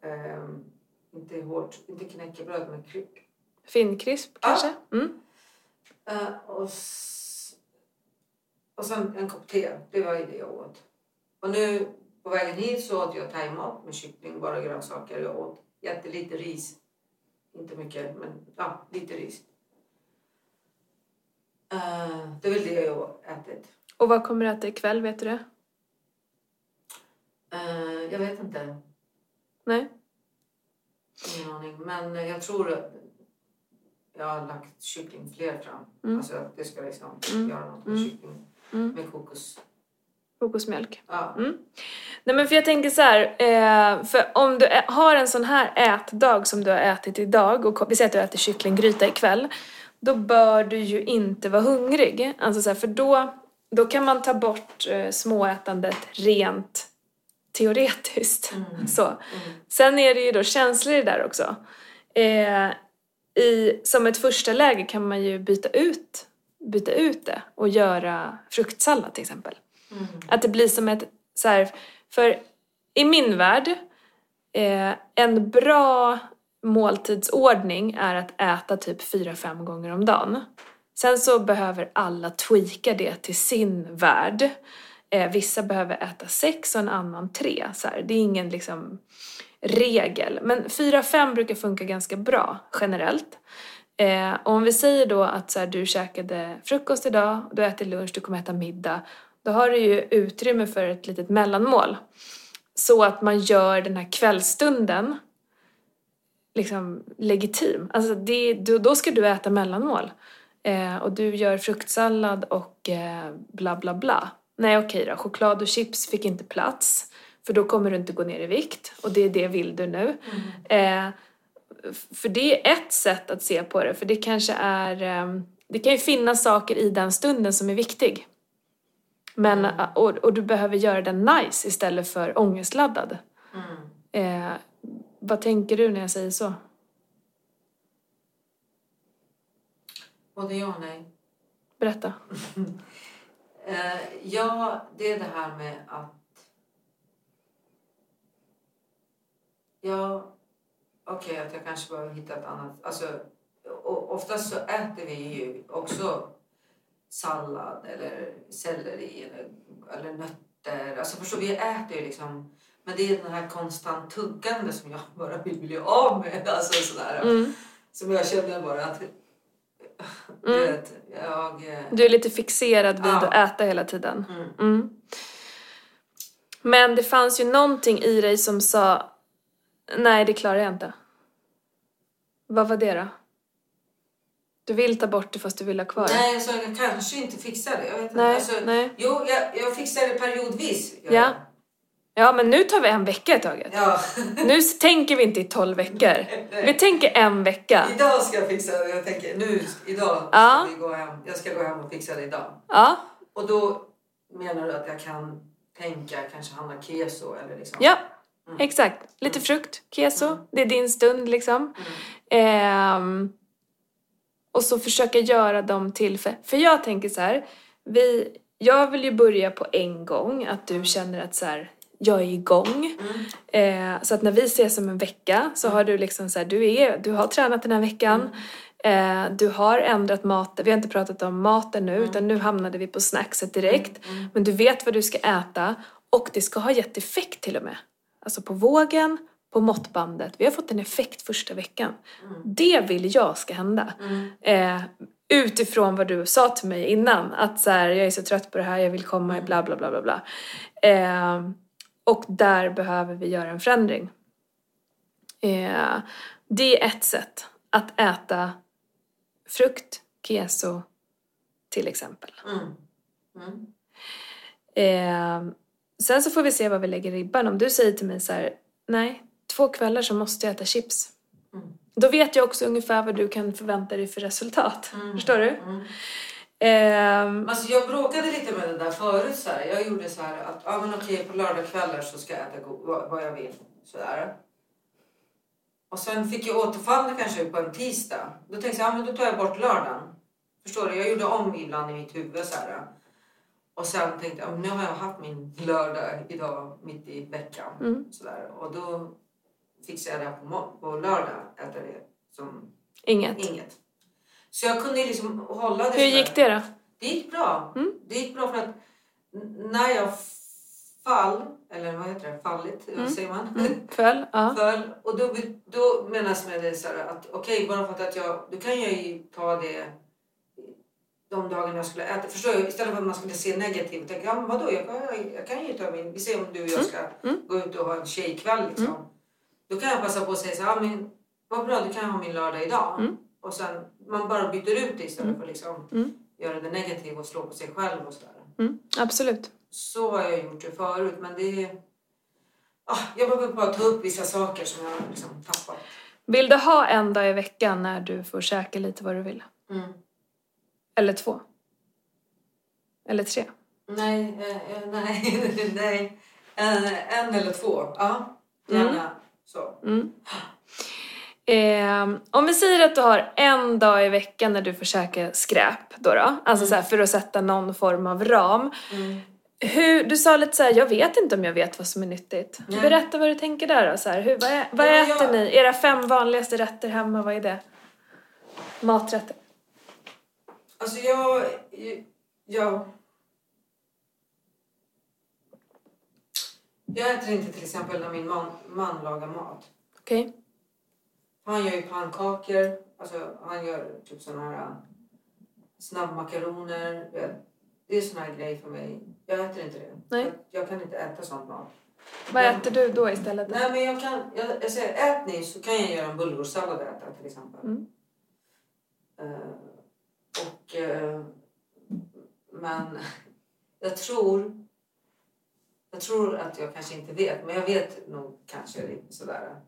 eh, inte hårt, inte knäckebröd men kry- Finkrisp Ja. kanske? Mm. eh, och, och sen en kopp te. Det var det jag åt. Och nu på vägen hit så åt jag thaimat med kyckling, bara grönsaker. Jag åt jättelite ris. Inte mycket, men ja, lite ris. Eh, det är väl det jag har ätit. Och vad kommer du äta ikväll, vet du det? Eh, jag vet inte. Nej? Ingen aning. Men jag tror att jag har lagt kycklingfilé fram. Mm. Alltså att det ska liksom Mm. göra något med Mm. kyckling. Mm. Med kokos. Kokosmjölk. Ja. Nej men för jag tänker så här, eh, för om du ä- har en sån här ätdag som du har ätit idag och vi säger att du äter kycklinggryta ikväll, då bör du ju inte vara hungrig. Alltså så här, för då, då kan man ta bort eh, småätandet rent teoretiskt. Mm. Så. Mm. Sen är det ju då känslor i det där också. Eh, i, som ett första läge kan man ju byta ut, byta ut det och göra fruktsallad till exempel. Mm. Att det blir som ett så här, för i min värld, eh, en bra måltidsordning är att äta typ 4-5 gånger om dagen. Sen så behöver alla tweaka det till sin värld. Eh, vissa behöver äta sex och en annan tre. Så här. Det är ingen liksom regel. Men 4-5 brukar funka ganska bra generellt. Eh, och om vi säger då att så här, du käkade frukost idag, du äter lunch, du kommer äta middag. Då har du ju utrymme för ett litet mellanmål. Så att man gör den här kvällstunden liksom legitim. Alltså det, då, då ska du äta mellanmål. Eh, och du gör fruktsallad och eh, bla bla bla. Nej okej då, choklad och chips fick inte plats. För då kommer du inte gå ner i vikt. Och det är det vill du nu. Eh, f- för det är ett sätt att se på det. För det kanske är... Eh, det kan ju finnas saker i den stunden som är viktig. Men, Mm. och, och du behöver göra den nice istället för ångestladdad. Mm. Eh, vad tänker du när jag säger så? Både ja och nej. Berätta. Eh, ja, det är det här med att... Ja, okej att jag kanske behöver hitta ett annat... Alltså, oftast så äter vi ju också sallad eller selleri eller, eller nötter. Alltså förstår du, vi äter ju liksom... Men det är den här konstant tuggande som jag bara vill bli av med. Alltså sådär. Mm. Som jag känner bara att... Du Mm. vet, jag... eh, Du är lite fixerad vid Ja. att äta hela tiden. Mm. Mm. Men det fanns ju någonting i dig som sa Nej, det klarar jag inte. Vad var det då? Du vill ta bort det fast du vill ha kvar det? Nej, alltså, jag kanske inte fixar det. Jag vet inte. Nej, Alltså, nej. Jo, jag, jag fixar det periodvis. gör Ja. Ja, men nu tar vi en vecka i taget. ja. Nu tänker vi inte i tolv veckor. Vi tänker en vecka. idag ska jag fixa det. Jag tänker nu, idag Ja. ska vi gå hem. Jag ska gå hem och fixa det idag. Ja, Och då menar du att jag kan tänka kanske handla keso eller liksom? ja. Mm. Exakt. Lite frukt, keso. Mm. Det är din stund liksom. Mm. Ehm, och så försöka göra dem till... För, för jag tänker så här, vi, jag vill ju börja på en gång, att du känner att så här, jag är igång. Mm. Eh, så att när vi ses om en vecka så har du liksom så här, du, är, du har tränat den här veckan. Eh, du har ändrat maten, vi har inte pratat om maten nu utan nu hamnade vi på snackset direkt. Mm. Men du vet vad du ska äta och det ska ha gett effekt till och med. Alltså på vågen, på måttbandet. Vi har fått en effekt första veckan. Mm. Det vill jag ska hända. Mm. Eh, utifrån vad du sa till mig innan. Att så här, jag är så trött på det här, jag vill komma i bla bla bla bla bla. Eh, och där behöver vi göra en förändring. Eh, det är ett sätt att äta frukt, keso till exempel. Mm. Mm. Eh, sen så får vi se vad vi lägger ribban. Om du säger till mig så här, nej, två kvällar så måste jag äta chips. Mm. Då vet jag också ungefär vad du kan förvänta dig för resultat. Mm. Förstår du? Ehm, Alltså jag bråkade lite med det där förut. Så här. Jag gjorde så här att ja, men okej, på lördagskvällar så ska jag äta vad, vad jag vill. Så där. Och sen fick jag återfall kanske på en tisdag. Då tänkte jag ja, men då tar jag bort lördagen. Förstår du? Jag gjorde om ibland i mitt huvud. Så här. Och sen tänkte jag ja, men nu har jag haft min lördag idag mitt i veckan. Mm. Så där. Och då fixade jag det på, på lördag. Äta det som inget. inget. Så jag kunde liksom hålla det Hur gick det då? Det gick bra. Mm. Det gick bra för att när jag fall, eller vad heter det, fallit, Mm. säger man? Mm. Föll? Ja. Föll. Och då, då menas med det så här att okej, bara för att jag, då kan jag ju ta det de dagarna jag skulle äta. Förstår du? Istället för att man skulle se negativt. Tänka, ja men vadå, jag kan, jag kan ju ta min, vi ser om du och jag ska Mm. gå ut och ha en tjejkväll liksom. Då kan jag passa på att säga så här, ja men vad bra, då kan ha min lördag idag. Mm. Och sen, man bara byter ut det istället för att liksom Mm. göra det negativt och slå på sig själv och sådär. Mm. Absolut. Så har jag gjort det förut, men det är... Ah, jag behöver bara ta upp vissa saker som jag har liksom tappat. Vill du ha en dag i veckan när du får käka lite vad du vill? Mm. Eller två? Eller tre? Nej, eh, eh, nej, nej. En, en eller två. Ja, gärna så. Mm. Eh, om vi säger att du har en dag i veckan när du får käka skräp då, då alltså så här, för att sätta någon form av ram. Mm. Hur, du sa lite så här, jag vet inte om jag vet vad som är nyttigt. Nej. Berätta vad du tänker där då. Så hur, vad ä, vad Ja, äter jag- ni? Era fem vanligaste rätter hemma, vad är det? Maträtter? Alltså jag... Jag... Jag äter inte till exempel när min man, man lagar mat. Okej? Han gör ju pannkakor. Alltså han gör typ såna här snabbmakaroner. vet. Det är såna här grejer för mig. Jag äter inte det. Nej. Jag, jag kan inte äta sånt mat. Vad Men- äter du då istället? Nej men jag kan, jag, jag säger ät ni så kan jag göra en bulgursallad och äta till exempel. Mm. Eh, och, eh, men jag tror, jag tror att jag kanske inte vet, men jag vet nog kanske lite sådär.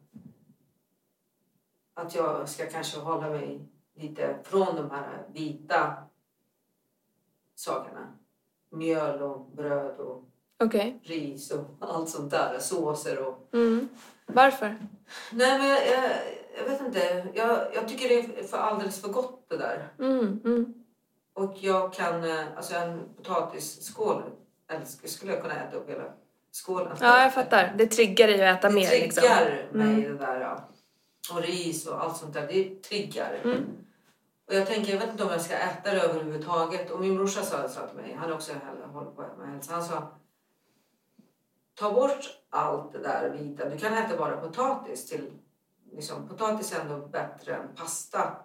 Att jag ska kanske hålla mig lite från de här vita sakerna. Mjöl och bröd och Okej. ris och allt sånt där. Såser och Mm. Varför? Nej, men jag, jag, jag vet inte. Jag, jag tycker det är för alldeles för gott det där. Mm. Mm. Och jag kan, eh, alltså en potatisskål, eller skulle jag kunna äta upp hela skålen. Ja, jag fattar. Det triggar dig att äta Det mer liksom. triggar mig Mm. det där. Ja. Och ris och allt sånt där, det triggar. Mm. Och jag tänker, jag vet inte om jag ska äta det överhuvudtaget. Och min brorsa sa, sa till mig, han är också håller på med hälsa, han sa ta bort allt det där vita. Du kan äta bara potatis till, liksom, potatis är ändå bättre än pasta.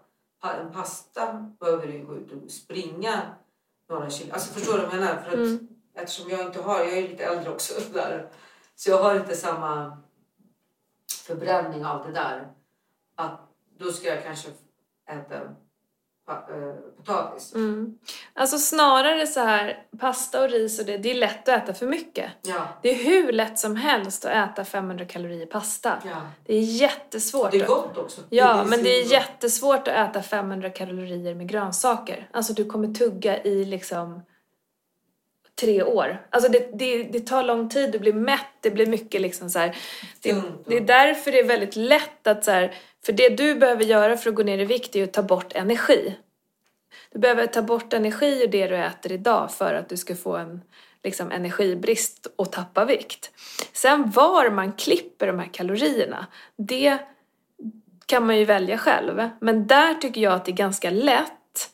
Pa, en pasta behöver du gå ut och springa några kilo. Alltså förstår du vad jag menar? För att, Mm. Eftersom jag inte har, jag är lite äldre också där. Så jag har inte samma förbränning av det där. Att då ska jag kanske äta eh, potatis. Mm. Alltså snarare så här, pasta och ris och det, det är lätt att äta för mycket. Ja, Det är hur lätt som helst att äta 500 kalorier pasta. ja. Det är jättesvårt. Det är gott också. Ja, men det är gott. jättesvårt att äta 500 kalorier med grönsaker. Alltså du kommer tugga i liksom tre år. Alltså det, det, det tar lång tid, du blir mätt, det blir mycket liksom så här. Det, det är därför det är väldigt lätt att så här, för det du behöver göra för att gå ner i vikt är ju att ta bort energi. Du behöver ta bort energi ur det du äter idag för att du ska få en liksom, energibrist och tappa vikt. Sen var man klipper de här kalorierna, det kan man ju välja själv. Men där tycker jag att det är ganska lätt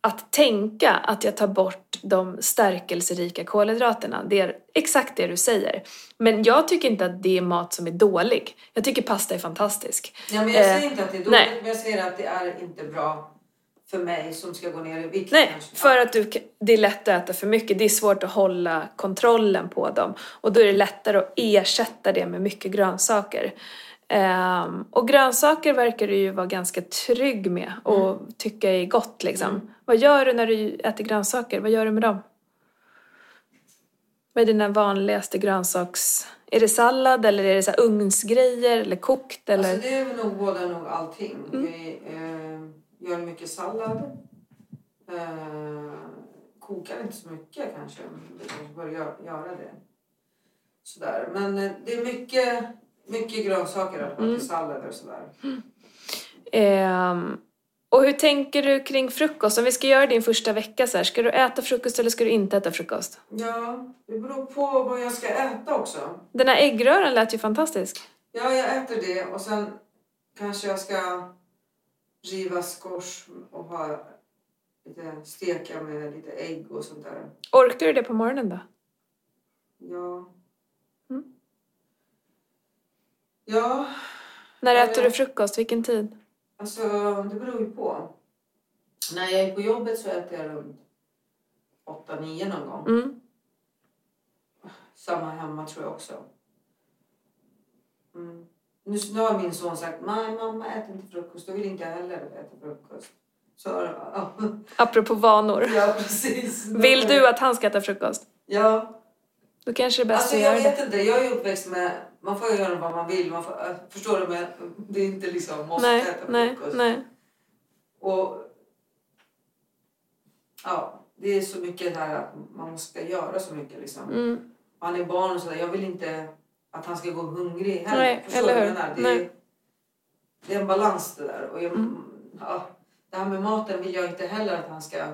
att tänka att jag tar bort de stärkelserika kolhydraterna. Det är exakt det du säger. Men jag tycker inte att det är mat som är dålig. Jag tycker pasta är fantastisk. Ja, men jag Eh, säger inte att det är dåligt, nej. men jag säger att det är inte bra för mig som ska gå ner i vikt. Nej, kanske. för att du, det är lätt att äta för mycket. Det är svårt att hålla kontrollen på dem. Och då är det lättare att ersätta det med mycket grönsaker. Ehm, och grönsaker verkar du ju vara ganska trygg med och tycka är gott liksom. Vad gör du när du äter grönsaker? Vad gör du med dem? Vad är dina vanligaste grönsaks... Är det sallad eller är det så här ugnsgrejer eller kokt eller? Alltså det är nog både nog allting. Mm. Vi eh, gör mycket sallad. Eh, kokar inte så mycket kanske. Vi kanske bör gö- göra det. Sådär. Men eh, det är mycket, mycket grönsaker Mm. sallader och sådär. Ehm, och hur tänker du kring frukost? Om vi ska göra din första vecka så här, ska du äta frukost eller ska du inte äta frukost? Ja, det beror på vad jag ska äta också. Den här äggröran lät ju fantastisk. Ja, jag äter det och sen kanske jag ska riva squash och ha lite steka med lite ägg och sånt där. Orkar du det på morgonen då? Ja. Mm. Ja, När äter ja. du frukost? Vilken tid? Alltså det beror ju på. När jag är på jobbet så äter jag runt 8-9 någon gång. Mm. Samma hemma tror jag också. Mm. Nu, nu har min son sagt nej mamma äter inte frukost. Då vill inte jag heller äta frukost. Så, ja, Apropå vanor. ja precis. Vill du att han ska äta frukost? Ja. Då kanske det är bäst Alltså att jag göra det. vet inte. Jag är uppväxt med... Man får göra vad man vill. Man får, äh, förstår du? Men det är inte liksom måste Nej, äta nej, frukost. nej. Och ja, det är så mycket där att man måste göra så mycket liksom. Mm. Han är barn och sådär. Jag vill inte att han ska gå hungrig heller. Nej, Förstår eller hur? Det Nej. är, det är en balans det där. Och jag, Mm. ja, det här med maten vill jag inte heller att han ska...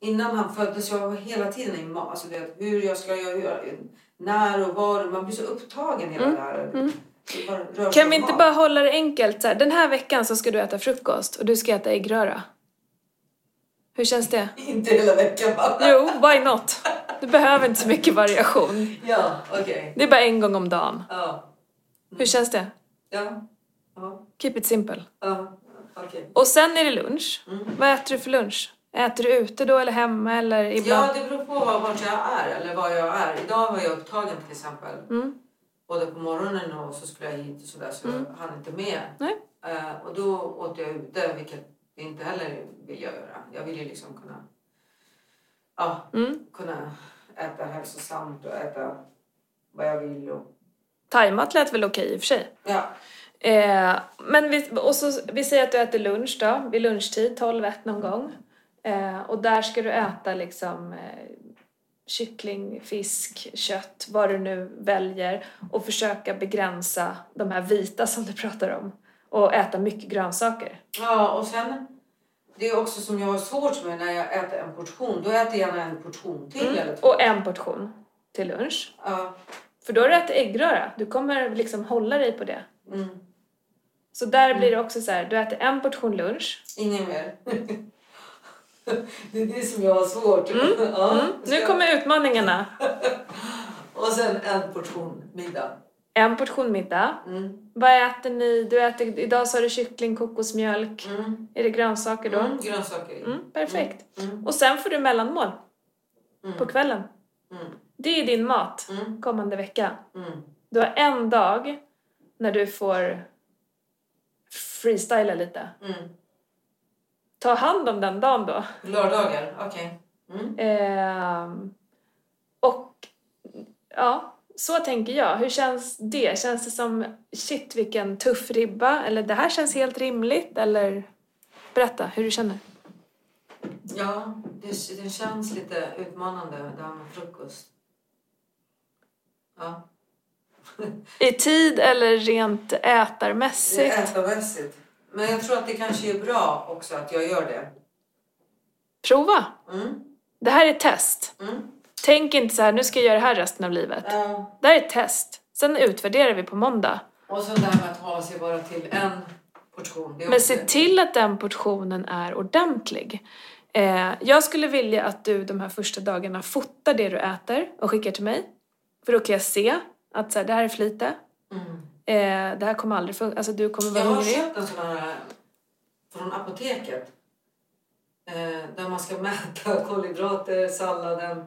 Innan han föddes, jag var hela tiden i mat. Alltså det, hur jag ska göra, när och var. Man blir så upptagen hela Mm. det här. Mm. Bara Kan vi inte mat. bara hålla det enkelt så här, Den här veckan så ska du äta frukost och du ska äta äggröra. Hur känns det? Inte hela veckan va? Jo, why not? Du behöver inte så mycket variation. Ja, okej. Det är bara en gång om dagen. Ja. Hur känns det? Ja. Ja. Keep it simple. Ja. Okej. Och sen är det lunch. Mm. Vad äter du för lunch? Äter du ute då eller hemma eller ibland? Ja, det beror på var- vart jag är eller var jag är. Idag var jag upptagen till exempel. Mm. Både på morgonen och så skulle jag hit och sådär så Mm. jag hann inte med. Nej. Eh, och då åt jag ute, vilket jag inte heller vill göra. Jag vill ju liksom kunna, ja, Mm. kunna äta hälsosamt och äta vad jag vill. Och, Thaimat lät väl okej i och för sig. ja. Eh, men vi, och så, vi säger att du äter lunch då, vid lunchtid, 12-1 någon gång. Eh, och där ska du äta liksom eh, kyckling, fisk, kött, vad du nu väljer. Och försöka begränsa de här vita som du pratar om. Och äta mycket grönsaker. ja, och sen det är också som jag har svårt med när jag äter en portion. Då äter jag gärna en portion till eller Mm. två. Och en portion till lunch. Ja. För då har du ätit äggröra. Du kommer liksom hålla dig på det. Mm. Så där blir det också så här, du äter en portion lunch. Ingen mer. det är det som jag har svårt. Ja, Mm. Nu kommer utmaningarna. Och sen en portion middag. En portion middag. Mm. Vad äter ni? Du äter, idag sa du kyckling, kokosmjölk. Mm. Är det grönsaker då? Mm. Grönsaker. Mm, perfekt. Mm. Och sen får du mellanmål Mm. på kvällen. Mm. Det är din mat Mm. kommande vecka. Mm. Du har en dag när du får freestyla lite. Ta hand om den dagen då. Lördagar, okej. Mm. Ehm, och ja, så tänker jag. Hur känns det? Känns det som shit vilken tuff ribba? Eller det här känns helt rimligt? Eller berätta hur du känner. Ja, det, det känns lite utmanande det här med frukost. Ja, I tid eller rent ätarmässigt? ätarmässigt. Men jag tror att det kanske är bra också att jag gör det. Prova! Mm. Det här är ett test. Mm. Tänk inte så här, nu ska jag göra det här resten av livet. Ja. Det här är ett test. Sen utvärderar vi på måndag. Och sen det här med att hålla sig bara till en portion. Det Men se till att den portionen är ordentlig. Eh, jag skulle vilja att du de här första dagarna fotar det du äter och skickar till mig. För då kan jag se att så här, det här är för lite. Mm. Eh, det här kommer aldrig funka. Alltså du kommer vara Jag har hungrig. köpt en sån här från apoteket. Eh, där man ska mäta kolhydrater, salladen.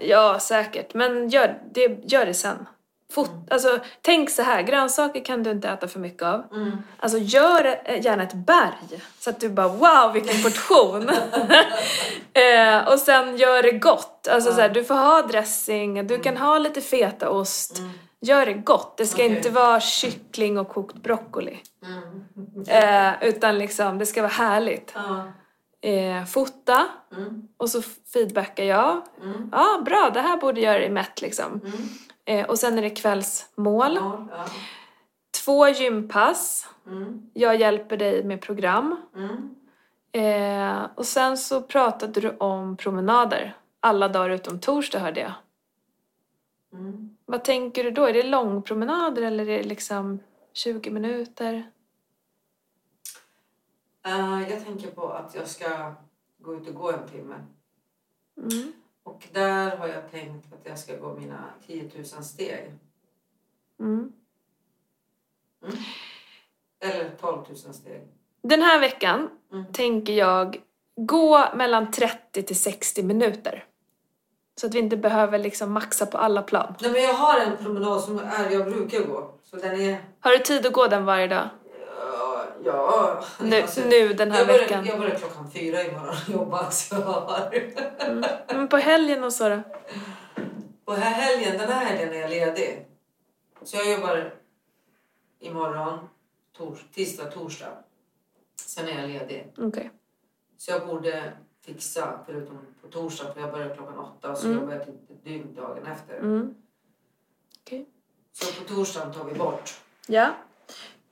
Ja, säkert. Men gör det, gör det sen. Fot, alltså, tänk så här, grönsaker kan du inte äta för mycket av. Mm. Alltså gör eh, gärna ett berg så att du bara wow vilken portion! eh, och sen gör det gott. Alltså Ja. så här, du får ha dressing, du kan ha lite fetaost. Mm. Gör det gott. Det ska Okej. inte vara kyckling och kokt broccoli. Mm. Eh, utan liksom, det ska vara härligt. Ja. Eh, fota Mm. och så feedbackar jag. Mm. Ja, bra, det här borde göra dig mätt liksom. Mm. Eh, och sen är det kvällsmål. Ja. Ja. Två gympass. Mm. Jag hjälper dig med program. Mm. Eh, och sen så pratade du om promenader. Alla dagar utom torsdag hörde jag. Mm. Vad tänker du då? Är det långpromenader eller är det liksom 20 minuter? Eh, jag tänker på att jag ska gå ut och gå en timme. Mm. Och där har jag tänkt att jag ska gå mina 10 000 steg. Mm. Eller 12 000 steg. Den här veckan Mm. tänker jag gå mellan 30 till 60 minuter. Så att vi inte behöver liksom maxa på alla plan. Nej, men jag har en promenad som är, jag brukar gå. Så den är... Har du tid att gå den varje dag? Ja, ja. Nu, Alltså, nu den här jag börjar, veckan? Jag börjar klockan fyra imorgon och jobba. Så jag har... Mm. Men på helgen och så då? Och här helgen, den här helgen är jag ledig. Så jag jobbar imorgon, tors, tisdag, torsdag. Sen är jag ledig. Okej. Så jag borde fixa, förutom på torsdag, för jag börjar klockan åtta och så Mm. jobbar jag typ ett dygn dagen efter. Mm. Så på torsdagen tar vi bort. Ja.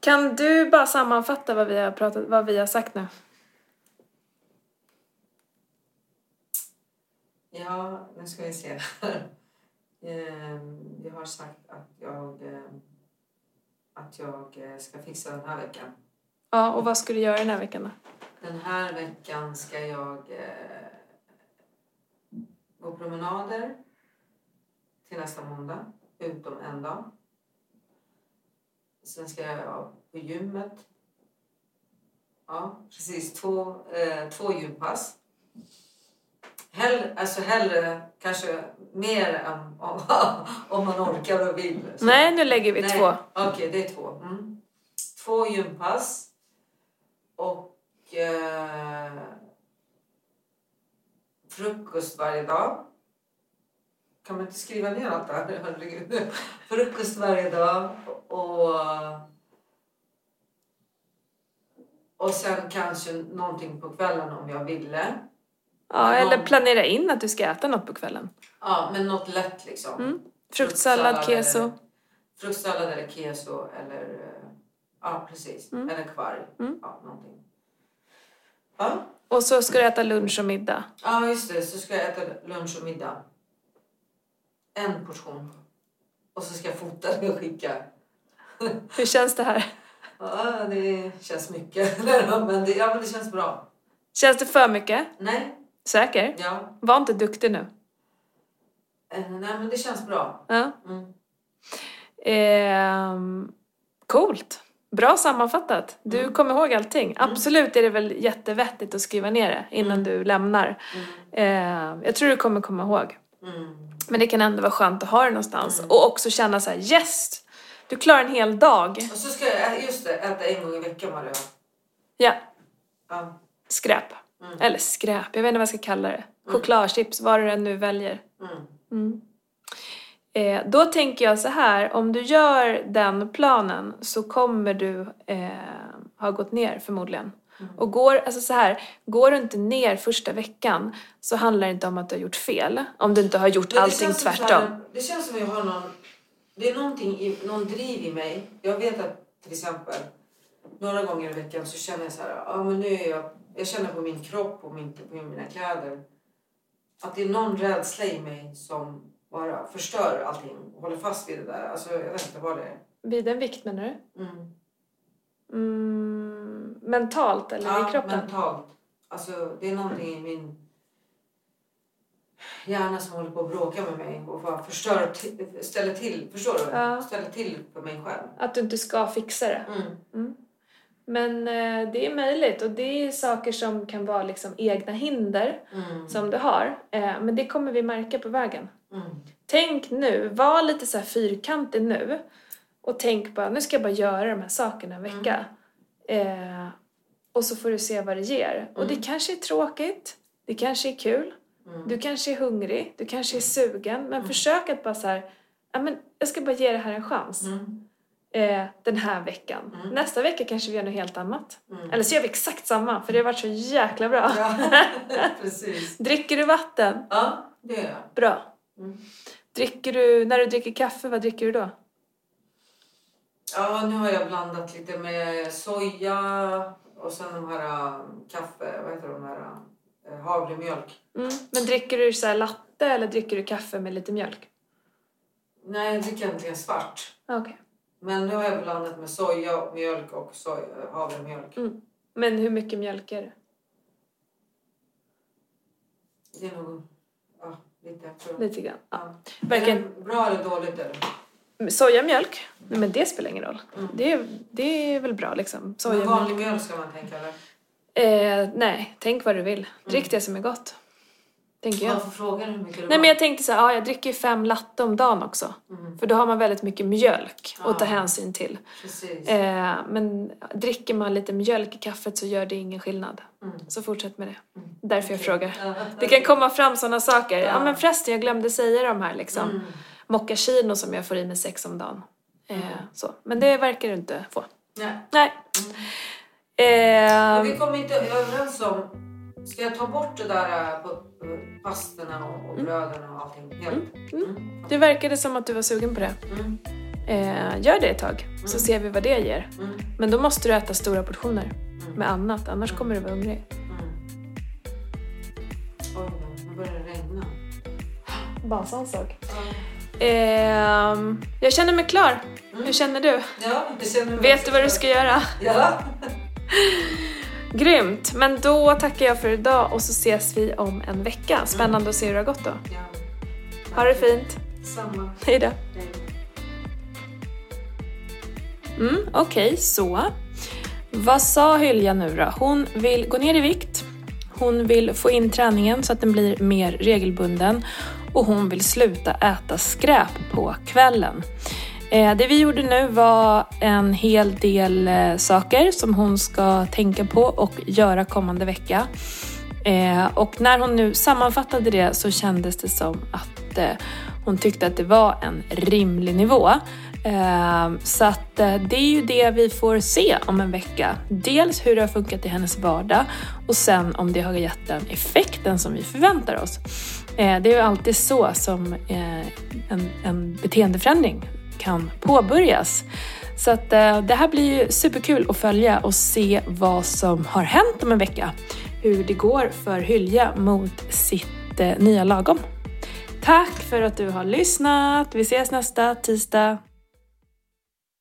Kan du bara sammanfatta vad vi har, pratat, vad vi har sagt nu? Ja, nu ska vi se här. Ehm, Jag har sagt att jag, ehm, att jag eh, ska fixa den här veckan. Ja, och vad ska du göra den här veckan då? Den här veckan ska jag eh, gå promenader till nästa måndag, utom en dag. Sen ska jag ja, på gymmet. Ja, precis. Två, eh, två gympass. Hell, alltså hellre, kanske mer än om, om man orkar och vill. Så. Nej, nu lägger vi Nej, två. Okej, det är två. Mm. Två gympass. Och eh, frukost varje dag. Kan man inte skriva ner allt det här? Herregud. Frukost varje dag. Och, och sen kanske någonting på kvällen om jag ville. Ja, eller Ja. planera in att du ska äta något på kvällen. Ja, men något lätt liksom. Mm. Fruktsallad, keso. Eller, fruktsallad eller keso eller... eh, Ja, precis. Mm. Eller kvarg. Mm. Ja, någonting. Ja. Och så ska du äta lunch och middag. ja, just det. Så ska jag äta lunch och middag. En portion. Och så ska jag fota det och skicka. Hur känns det här? Ja, det känns mycket. men, det, ja, men det känns bra. Känns det för mycket? Nej, Säker? ja. Var inte duktig nu. Eh, Nej, men det känns bra. Ja. Mm. Ehm, coolt. Bra sammanfattat. Du Mm. kommer ihåg allting. Absolut är det väl jättevettigt att skriva ner det innan Mm. du lämnar. Mm. Ehm, jag tror du kommer komma ihåg. Mm. Men det kan ändå vara skönt att ha det någonstans. Mm. Och också känna så här: yes! Du klarar en hel dag. Och så ska jag, ä- just det, äta en gång i veckan var det. Ja, Ja. skräp. Mm. Eller skräp, jag vet inte vad jag ska kalla det. Chokladchips, vad du än nu väljer. Eh, då tänker jag så här, om du gör den planen så kommer du eh, ha gått ner förmodligen. Mm. Och går, alltså så här, går du inte ner första veckan så handlar det inte om att du har gjort fel. Om du inte har gjort Men allting tvärtom. här- Det känns som jag har någon... Det är någonting i, någon driv i mig. Jag vet att till exempel några gånger i veckan så känner jag så här, ja men nu är jag... Jag känner på min kropp och min, på mina kläder att det är någon rädsla i mig som bara förstör allting och håller fast vid det där. Alltså jag vet inte vad det är. Vid en vikt menar du? Mm. Mm, mentalt eller i kroppen? mentalt. Alltså det är någonting i min... hjärna som håller på att bråka med mig och bara förstör, ställer till, förstår du? Ja. Ställer till för mig själv. Att du inte ska fixa det. Mm. Men eh, det är möjligt och det är saker som kan vara liksom egna hinder Mm. som du har. Eh, men det kommer vi märka på vägen. Mm. Tänk nu, var lite så här fyrkantig nu och tänk bara, nu ska jag bara göra de här sakerna en vecka. Eh, och så får du se vad det ger. Och det kanske är tråkigt, det kanske är kul, Mm. du kanske är hungrig, du kanske är sugen. Men försök att bara så här, ja men jag ska bara ge det här en chans. Mm. Eh, den här veckan. Mm. Nästa vecka kanske vi gör något helt annat. Mm. Eller så gör vi exakt samma, för det har varit så jäkla bra. Ja, precis. Dricker du vatten? Ja, det gör jag. Bra. Mm. Dricker du, när du dricker kaffe, vad dricker du då? Ja, nu har jag blandat lite med soja och sen de här äh, kaffe, vad heter de här, äh, havremjölk. Mm. Men dricker du så latte eller dricker du kaffe med lite mjölk? Nej, jag dricker egentligen svart. Okej. Men nu har jag blandat med soja, mjölk och soja, havremjölk. Mm. Men hur mycket mjölk är det? Det är nog lite. grann. Ja. Verkligen. Bra eller dåligt? Eller? Sojamjölk? Nej, men det spelar ingen roll. Mm. Det, är, det är väl bra liksom. Men Sojamjölk. vanlig mjölk ska man tänka eller? Eh, nej, tänk vad du vill. Drick det som är gott. Tänker jag. Varför frågar du hur mycket det Nej var? men jag tänkte så här, ja, jag dricker ju fem latte om dagen också. Mm, För då har man väldigt mycket mjölk att ta Ja. hänsyn till. Eh, men dricker man lite mjölk i kaffet så gör det ingen skillnad. Mm. Så fortsätt med det. Mm. Därför jag frågar. Ja. Det kan komma fram sådana saker. Ja. Ja. men förresten, jag glömde säga de här liksom. Mm. Moccachino som jag får i mig sex om dagen. Eh, Mm. så. Men det verkar du inte få. Nej. Nej. Eh, vi kommer inte överens om... Ska jag ta bort det där äh, pasterna och, och bröderna och allting helt? Mm. det verkade som att du var sugen på det. Mm. Eh, gör det ett tag, så ser vi vad det ger. Mm. Men då måste du äta stora portioner Mm. med annat, annars kommer du vara hungrig. Mm. Oj då, nu börjar det regna. Bara sån sak. Ehm, jag känner mig klar. Mm. Hur känner du? Ja, känner Vet du vad du ska göra? Ja. Grymt! Men då tackar jag för idag och så ses vi om en vecka. Spännande att se hur det har gått då. Ha det fint. Samma. Hej då. Hej. Mm, Okej, så. Vad sa Hylja nu då? Hon vill gå ner i vikt. Hon vill få in träningen så att den blir mer regelbunden. Och hon vill sluta äta skräp på kvällen. Eh, det vi gjorde nu var en hel del eh, saker som hon ska tänka på och göra kommande vecka. Eh, och när hon nu sammanfattade det så kändes det som att hon tyckte att det var en rimlig nivå. Så att det är ju det vi får se om en vecka. Dels hur det har funkat i hennes vardag och sen om det har gett den effekten som vi förväntar oss. Det är ju alltid så som en, en beteendeförändring kan påbörjas. Så att eh, det här blir ju superkul att följa och se vad som har hänt om en vecka. Hur det går för Hylja mot sitt eh, nya lagom. Tack för att du har lyssnat. Vi ses nästa tisdag.